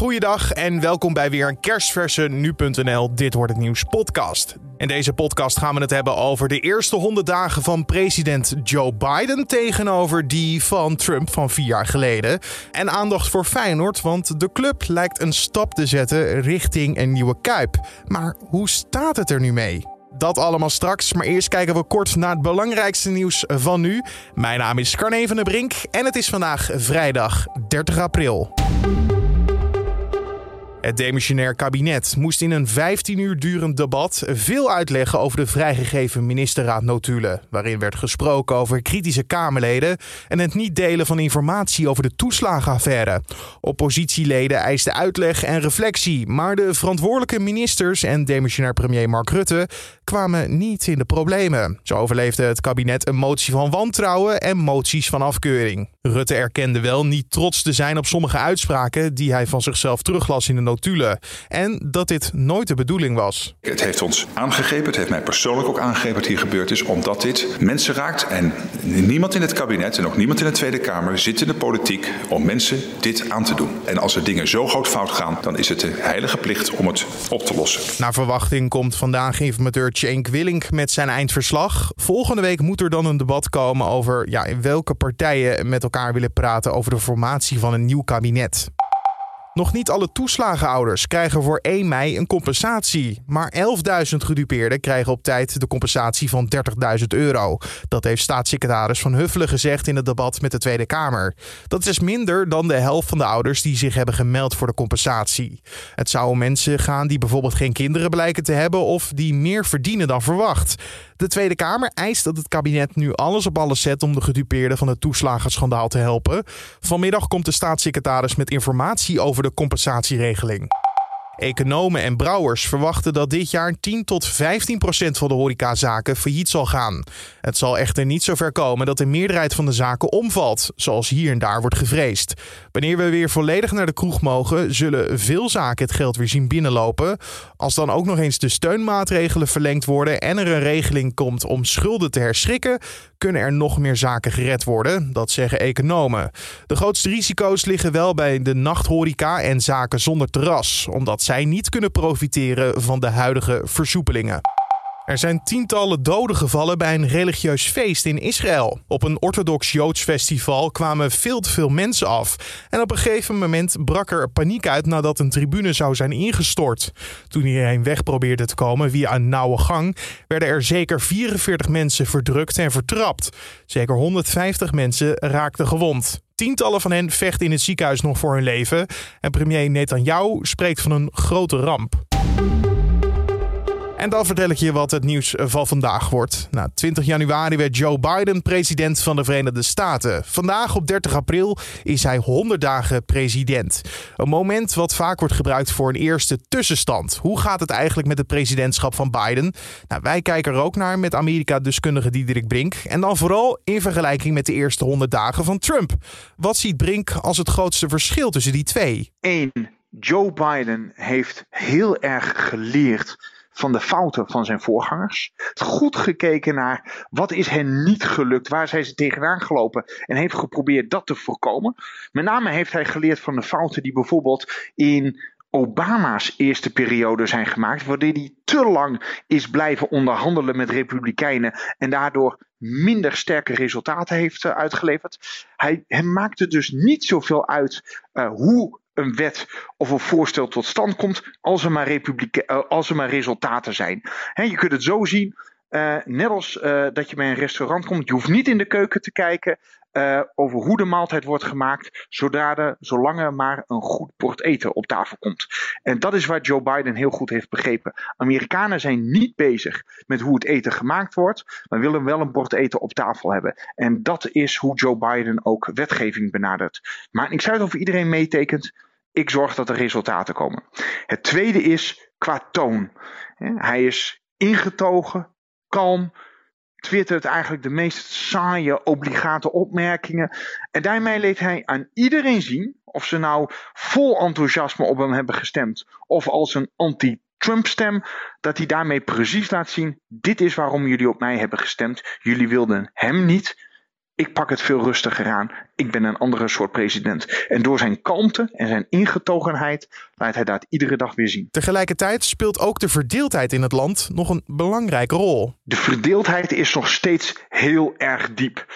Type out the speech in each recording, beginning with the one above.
Goeiedag en welkom bij weer een kerstverse Nu.nl Dit Wordt Het Nieuws podcast. In deze podcast gaan we het hebben over de eerste 100 dagen van president Joe Biden tegenover die van Trump van vier jaar geleden. En aandacht voor Feyenoord, want de club lijkt een stap te zetten richting een nieuwe Kuip. Maar hoe staat het er nu mee? Dat allemaal straks, maar eerst kijken we kort naar het belangrijkste nieuws van nu. Mijn naam is Carne van Brink en het is vandaag vrijdag 30 april. Het demissionair kabinet moest in een 15 uur durend debat veel uitleggen over de vrijgegeven ministerraadnotulen, waarin werd gesproken over kritische Kamerleden en het niet delen van informatie over de toeslagenaffaire. Oppositieleden eisten uitleg en reflectie, maar de verantwoordelijke ministers en demissionair premier Mark Rutte kwamen niet in de problemen. Zo overleefde het kabinet een motie van wantrouwen en moties van afkeuring. Rutte erkende wel niet trots te zijn op sommige uitspraken die hij van zichzelf teruglas in de notulen. En dat dit nooit de bedoeling was. Het heeft ons aangegrepen, het heeft mij persoonlijk ook aangegrepen wat hier gebeurd is, omdat dit mensen raakt. En niemand in het kabinet en ook niemand in de Tweede Kamer zit in de politiek om mensen dit aan te doen. En als er dingen zo groot fout gaan, dan is het de heilige plicht om het op te lossen. Naar verwachting komt vandaag informateur Cenk Willink met zijn eindverslag. Volgende week moet er dan een debat komen over ja, in welke partijen met elkaar willen praten over de formatie van een nieuw kabinet. Nog niet alle toeslagenouders krijgen voor 1 mei een compensatie. Maar 11.000 gedupeerden krijgen op tijd de compensatie van 30.000 euro. Dat heeft staatssecretaris Van Huffelen gezegd in het debat met de Tweede Kamer. Dat is minder dan de helft van de ouders die zich hebben gemeld voor de compensatie. Het zou om mensen gaan die bijvoorbeeld geen kinderen blijken te hebben of die meer verdienen dan verwacht. De Tweede Kamer eist dat het kabinet nu alles op alles zet om de gedupeerden van het toeslagenschandaal te helpen. Vanmiddag komt de staatssecretaris met informatie over de compensatieregeling. Economen en brouwers verwachten dat dit jaar 10 tot 15 procent van de horecazaken failliet zal gaan. Het zal echter niet zover komen dat de meerderheid van de zaken omvalt, zoals hier en daar wordt gevreesd. Wanneer we weer volledig naar de kroeg mogen, zullen veel zaken het geld weer zien binnenlopen. Als dan ook nog eens de steunmaatregelen verlengd worden en er een regeling komt om schulden te herschrikken, kunnen er nog meer zaken gered worden. Dat zeggen economen. De grootste risico's liggen wel bij de nachthoreca en zaken zonder terras, omdat zij niet kunnen profiteren van de huidige versoepelingen. Er zijn tientallen doden gevallen bij een religieus feest in Israël. Op een orthodox Joods festival kwamen veel te veel mensen af. En op een gegeven moment brak er paniek uit nadat een tribune zou zijn ingestort. Toen iedereen weg probeerde te komen via een nauwe gang, werden er zeker 44 mensen verdrukt en vertrapt. Zeker 150 mensen raakten gewond. Tientallen van hen vechten in het ziekenhuis nog voor hun leven. En premier Netanyahu spreekt van een grote ramp. En dan vertel ik je wat het nieuws van vandaag wordt. Nou, 20 januari werd Joe Biden president van de Verenigde Staten. Vandaag op 30 april is hij 100 dagen president. Een moment wat vaak wordt gebruikt voor een eerste tussenstand. Hoe gaat het eigenlijk met het presidentschap van Biden? Nou, wij kijken er ook naar met Amerika-deskundige Diederik Brink. En dan vooral in vergelijking met de eerste 100 dagen van Trump. Wat ziet Brink als het grootste verschil tussen die twee? 1. Joe Biden heeft heel erg geleerd van de fouten van zijn voorgangers. Goed gekeken naar wat is hen niet gelukt, waar zijn ze tegenaan gelopen en heeft geprobeerd dat te voorkomen. Met name heeft hij geleerd van de fouten die bijvoorbeeld in Obama's eerste periode zijn gemaakt, waardoor hij te lang is blijven onderhandelen met republikeinen en daardoor minder sterke resultaten heeft uh, uitgeleverd. Hij, hij maakte dus niet zoveel uit uh, hoe een wet of een voorstel tot stand komt als er maar, uh, als maar resultaten zijn. Je kunt het zo zien, uh, net als uh, dat je bij een restaurant komt, je hoeft niet in de keuken te kijken over hoe de maaltijd wordt gemaakt, zodra zolang er maar een goed bord eten op tafel komt. En dat is waar Joe Biden heel goed heeft begrepen. Amerikanen zijn niet bezig met hoe het eten gemaakt wordt, maar willen wel een bord eten op tafel hebben. En dat is hoe Joe Biden ook wetgeving benadert. Maar ik sluit of iedereen meetekent ik zorg dat er resultaten komen. Het tweede is qua toon. Hij is ingetogen, kalm, twittert eigenlijk de meest saaie, obligate opmerkingen. En daarmee laat hij aan iedereen zien, of ze nou vol enthousiasme op hem hebben gestemd, of als een anti-Trump stem, dat hij daarmee precies laat zien: dit is waarom jullie op mij hebben gestemd. Jullie wilden hem niet, ik pak het veel rustiger aan. Ik ben een andere soort president. En door zijn kalmte en zijn ingetogenheid laat hij dat iedere dag weer zien. Tegelijkertijd speelt ook de verdeeldheid in het land nog een belangrijke rol. De verdeeldheid is nog steeds heel erg diep.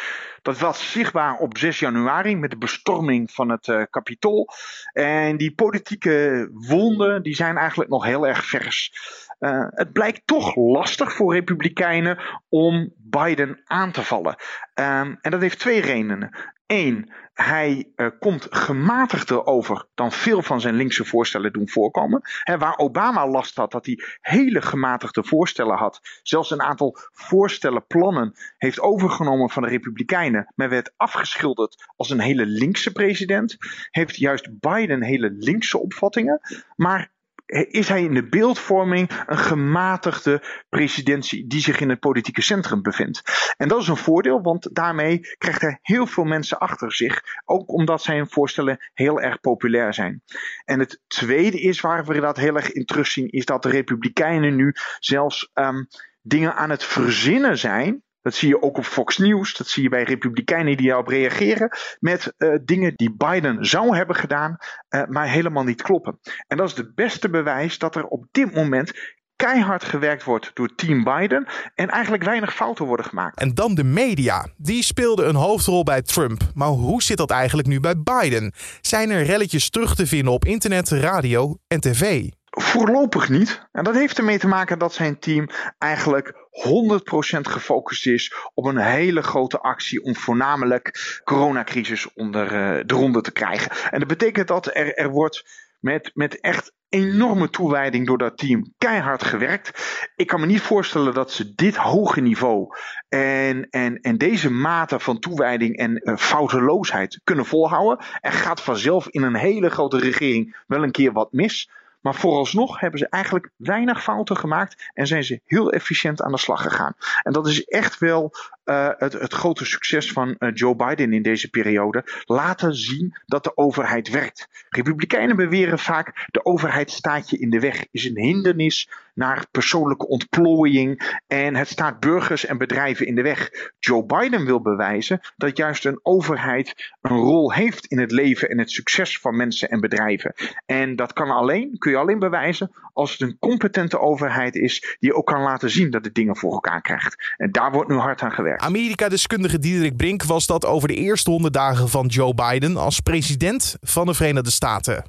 Dat was zichtbaar op 6 januari met de bestorming van het uh, Capitool. En die politieke wonden die zijn eigenlijk nog heel erg vers. Uh, het blijkt toch lastig voor Republikeinen om Biden aan te vallen. Um, en dat heeft twee redenen. Eén, hij uh, komt gematigder over dan veel van zijn linkse voorstellen doen voorkomen. Waar Obama last had dat hij hele gematigde voorstellen had, zelfs een aantal voorstellen, plannen heeft overgenomen van de Republikeinen, maar werd afgeschilderd als een hele linkse president, heeft juist Biden hele linkse opvattingen. Maar is hij in de beeldvorming een gematigde presidentie die zich in het politieke centrum bevindt. En dat is een voordeel, want daarmee krijgt hij heel veel mensen achter zich, ook omdat zijn voorstellen heel erg populair zijn. En het tweede is waar we dat heel erg in terugzien, is dat de Republikeinen nu zelfs um, dingen aan het verzinnen zijn dat zie je ook op Fox News. Dat zie je bij Republikeinen die daarop reageren. Met uh, dingen die Biden zou hebben gedaan, uh, maar helemaal niet kloppen. En dat is het beste bewijs dat er op dit moment keihard gewerkt wordt door Team Biden en eigenlijk weinig fouten worden gemaakt. En dan de media. Die speelden een hoofdrol bij Trump. Maar hoe zit dat eigenlijk nu bij Biden? Zijn er relletjes terug te vinden op internet, radio en tv? Voorlopig niet. En dat heeft ermee te maken dat zijn team eigenlijk 100% gefocust is op een hele grote actie om voornamelijk coronacrisis onder uh, de ronde te krijgen. En dat betekent dat er, er wordt met, met echt enorme toewijding door dat team keihard gewerkt. Ik kan me niet voorstellen dat ze dit hoge niveau en, en, en deze mate van toewijding en uh, fouteloosheid kunnen volhouden. Er gaat vanzelf in een hele grote regering wel een keer wat mis. Maar vooralsnog hebben ze eigenlijk weinig fouten gemaakt en zijn ze heel efficiënt aan de slag gegaan. En dat is echt wel uh, het, het, grote succes van uh, Joe Biden in deze periode. Laten zien dat de overheid werkt. Republikeinen beweren vaak de overheid staat je in de weg, is een hindernis naar persoonlijke ontplooiing en het staat burgers en bedrijven in de weg. Joe Biden wil bewijzen dat juist een overheid een rol heeft in het leven en het succes van mensen en bedrijven. En dat kan alleen, kun je alleen bewijzen als het een competente overheid is die ook kan laten zien dat het dingen voor elkaar krijgt. En daar wordt nu hard aan gewerkt. Amerika-deskundige Diederik Brink was dat over de eerste honderd dagen van Joe Biden als president van de Verenigde Staten.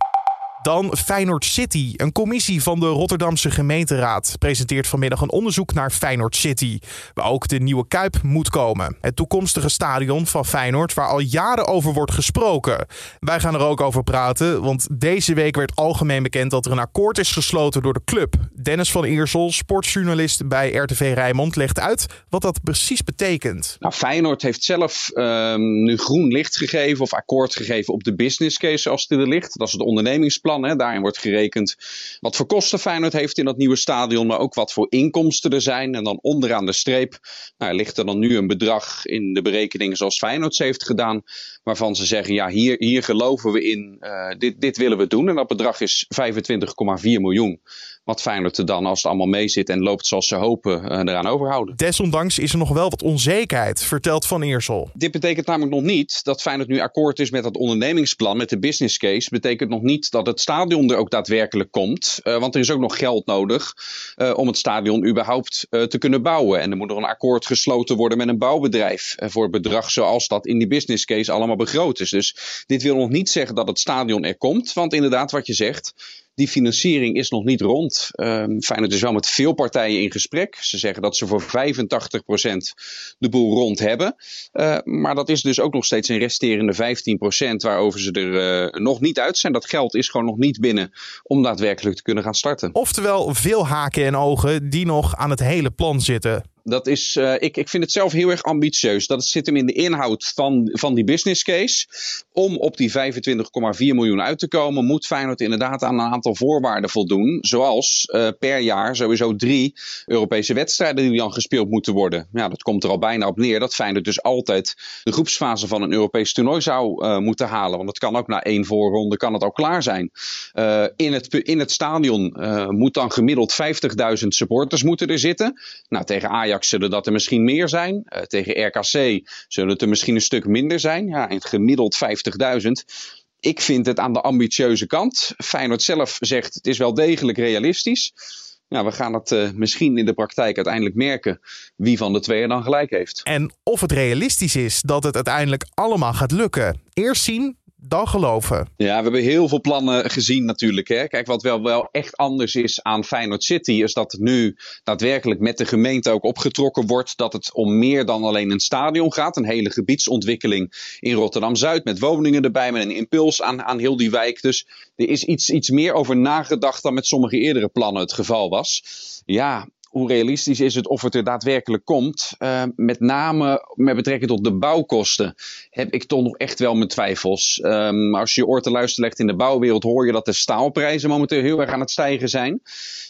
Dan Feyenoord City. Een commissie van de Rotterdamse gemeenteraad presenteert vanmiddag een onderzoek naar Feyenoord City, waar ook de nieuwe Kuip moet komen. Het toekomstige stadion van Feyenoord, waar al jaren over wordt gesproken. Wij gaan er ook over praten, want deze week werd algemeen bekend dat er een akkoord is gesloten door de club. Dennis van Eersel, sportjournalist bij RTV Rijnmond, legt uit wat dat precies betekent. Nou, Feyenoord heeft zelf um, nu groen licht gegeven of akkoord gegeven op de business case zoals die er ligt. Dat is het ondernemingsplan. Hè. Daarin wordt gerekend wat voor kosten Feyenoord heeft in dat nieuwe stadion, maar ook wat voor inkomsten er zijn. En dan onderaan de streep nou, ligt er dan nu een bedrag in de berekeningen zoals Feyenoord ze heeft gedaan, waarvan ze zeggen, ja, hier, hier geloven we in, uh, dit, dit willen we doen. En dat bedrag is 25,4 miljoen. Wat Feyenoord er dan, als het allemaal mee zit en loopt zoals ze hopen, uh, eraan overhouden. Desondanks is er nog wel wat onzekerheid, vertelt Van Eersel. Dit betekent namelijk nog niet dat Feyenoord nu akkoord is met het ondernemingsplan, met de business case. Betekent nog niet dat het stadion er ook daadwerkelijk komt. Uh, want er is ook nog geld nodig uh, om het stadion überhaupt te kunnen bouwen. En er moet nog een akkoord gesloten worden met een bouwbedrijf. voor het bedrag zoals dat in die business case allemaal begroot is. Dus dit wil nog niet zeggen dat het stadion er komt. Want inderdaad, wat je zegt die financiering is nog niet rond. Um, Feyenoord is wel met veel partijen in gesprek. Ze zeggen dat ze voor 85% de boel rond hebben. Uh, maar dat is dus ook nog steeds een resterende 15% waarover ze er uh, nog niet uit zijn. Dat geld is gewoon nog niet binnen om daadwerkelijk te kunnen gaan starten. Oftewel veel haken en ogen die nog aan het hele plan zitten. Dat is, uh, ik, ik vind het zelf heel erg ambitieus. Dat zit hem in de inhoud van, van die business case. Om op die 25,4 miljoen uit te komen, moet Feyenoord inderdaad aan een aantal voorwaarden voldoen. Zoals uh, per jaar sowieso drie Europese wedstrijden die dan gespeeld moeten worden. Ja, dat komt er al bijna op neer dat Feyenoord dus altijd de groepsfase van een Europees toernooi zou uh, moeten halen. Want het kan ook na één voorronde kan het al klaar zijn. in, het, in het stadion moet dan gemiddeld 50.000 supporters moeten er zitten. Nou, tegen Ajax Zullen dat er misschien meer zijn. tegen RKC zullen het er misschien een stuk minder zijn. Ja, in het gemiddeld 50.000 ik vind het aan de ambitieuze kant. Feyenoord zelf zegt het is wel degelijk realistisch. Ja, we gaan het uh, misschien in de praktijk uiteindelijk merken wie van de twee er dan gelijk heeft. En of het realistisch is dat het uiteindelijk allemaal gaat lukken. Eerst zien, dan geloven. Ja, we hebben heel veel plannen gezien natuurlijk. Hè. Kijk, wat wel, wel echt anders is aan Feyenoord City... is dat het nu daadwerkelijk met de gemeente ook opgetrokken wordt... dat het om meer dan alleen een stadion gaat. Een hele gebiedsontwikkeling in Rotterdam-Zuid... met woningen erbij, met een impuls aan, aan heel die wijk. Dus er is iets, iets meer over nagedacht dan met sommige eerdere plannen het geval was. Ja, hoe realistisch is het of het er daadwerkelijk komt? Uh, met name met betrekking tot de bouwkosten heb ik toch nog echt wel mijn twijfels. Um, als je je oor te luisteren legt in de bouwwereld, hoor je dat de staalprijzen momenteel heel erg aan het stijgen zijn.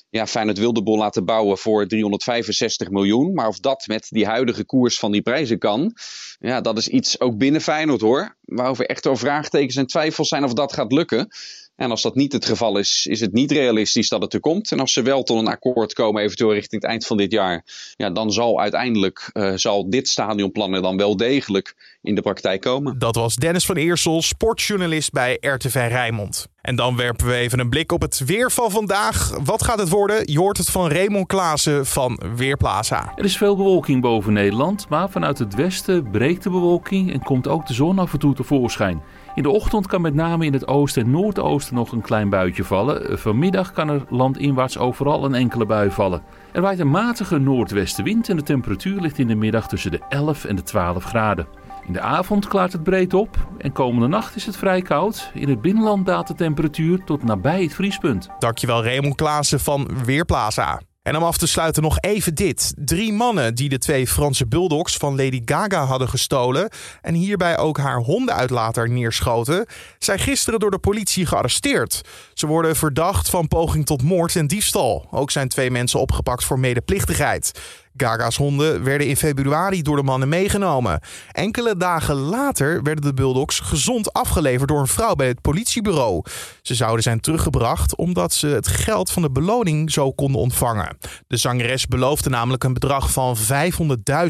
Ja, Feyenoord wilde bol laten bouwen voor 365 miljoen. Maar of dat met die huidige koers van die prijzen kan, ja, dat is iets ook binnen Feyenoord hoor. Waarover echt wel vraagtekens en twijfels zijn of dat gaat lukken. En als dat niet het geval is, is het niet realistisch dat het er komt. En als ze wel tot een akkoord komen, eventueel richting het eind van dit jaar, ja, dan zal uiteindelijk uh, zal dit stadionplan er dan wel degelijk in de praktijk komen. Dat was Dennis van Eersel, sportjournalist bij RTV Rijnmond. En dan werpen we even een blik op het weer van vandaag. Wat gaat het worden? Je hoort het van Raymond Klaassen van Weerplaza. Er is veel bewolking boven Nederland, maar vanuit het westen breekt de bewolking en komt ook de zon af en toe tevoorschijn. In de ochtend kan met name in het oosten en noordoosten nog een klein buitje vallen. Vanmiddag kan er landinwaarts overal een enkele bui vallen. Er waait een matige noordwestenwind en de temperatuur ligt in de middag tussen de 11 en de 12 graden. In de avond klaart het breed op en komende nacht is het vrij koud. In het binnenland daalt de temperatuur tot nabij het vriespunt. Dankjewel Raymond Klaassen van Weerplaza. En om af te sluiten nog even dit. Drie mannen die de twee Franse bulldogs van Lady Gaga hadden gestolen en hierbij ook haar hondenuitlater neerschoten, zijn gisteren door de politie gearresteerd. Ze worden verdacht van poging tot moord en diefstal. Ook zijn twee mensen opgepakt voor medeplichtigheid. Gaga's honden werden in februari door de mannen meegenomen. Enkele dagen later werden de bulldogs gezond afgeleverd door een vrouw bij het politiebureau. Ze zouden zijn teruggebracht omdat ze het geld van de beloning zo konden ontvangen. De zangeres beloofde namelijk een bedrag van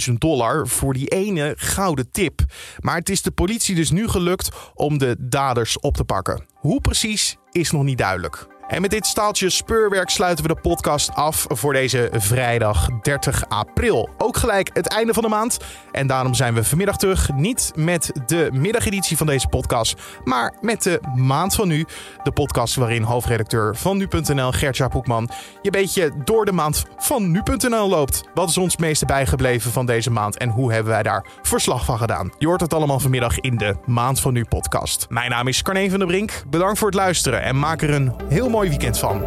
500.000 dollar voor die ene gouden tip. Maar het is de politie dus nu gelukt om de daders op te pakken. Hoe precies is nog niet duidelijk. En met dit staaltje speurwerk sluiten we de podcast af voor deze vrijdag 30 april. Ook gelijk het einde van de maand. En daarom zijn we vanmiddag terug. Niet met de middageditie van deze podcast, maar met de maand van nu. De podcast waarin hoofdredacteur van nu.nl Gertja Poekman je beetje door de maand van nu.nl loopt. Wat is ons meeste bijgebleven van deze maand en hoe hebben wij daar verslag van gedaan? Je hoort het allemaal vanmiddag in de Maand van Nu podcast. Mijn naam is Carne van der Brink. Bedankt voor het luisteren en maak er een heel mooi weekend van.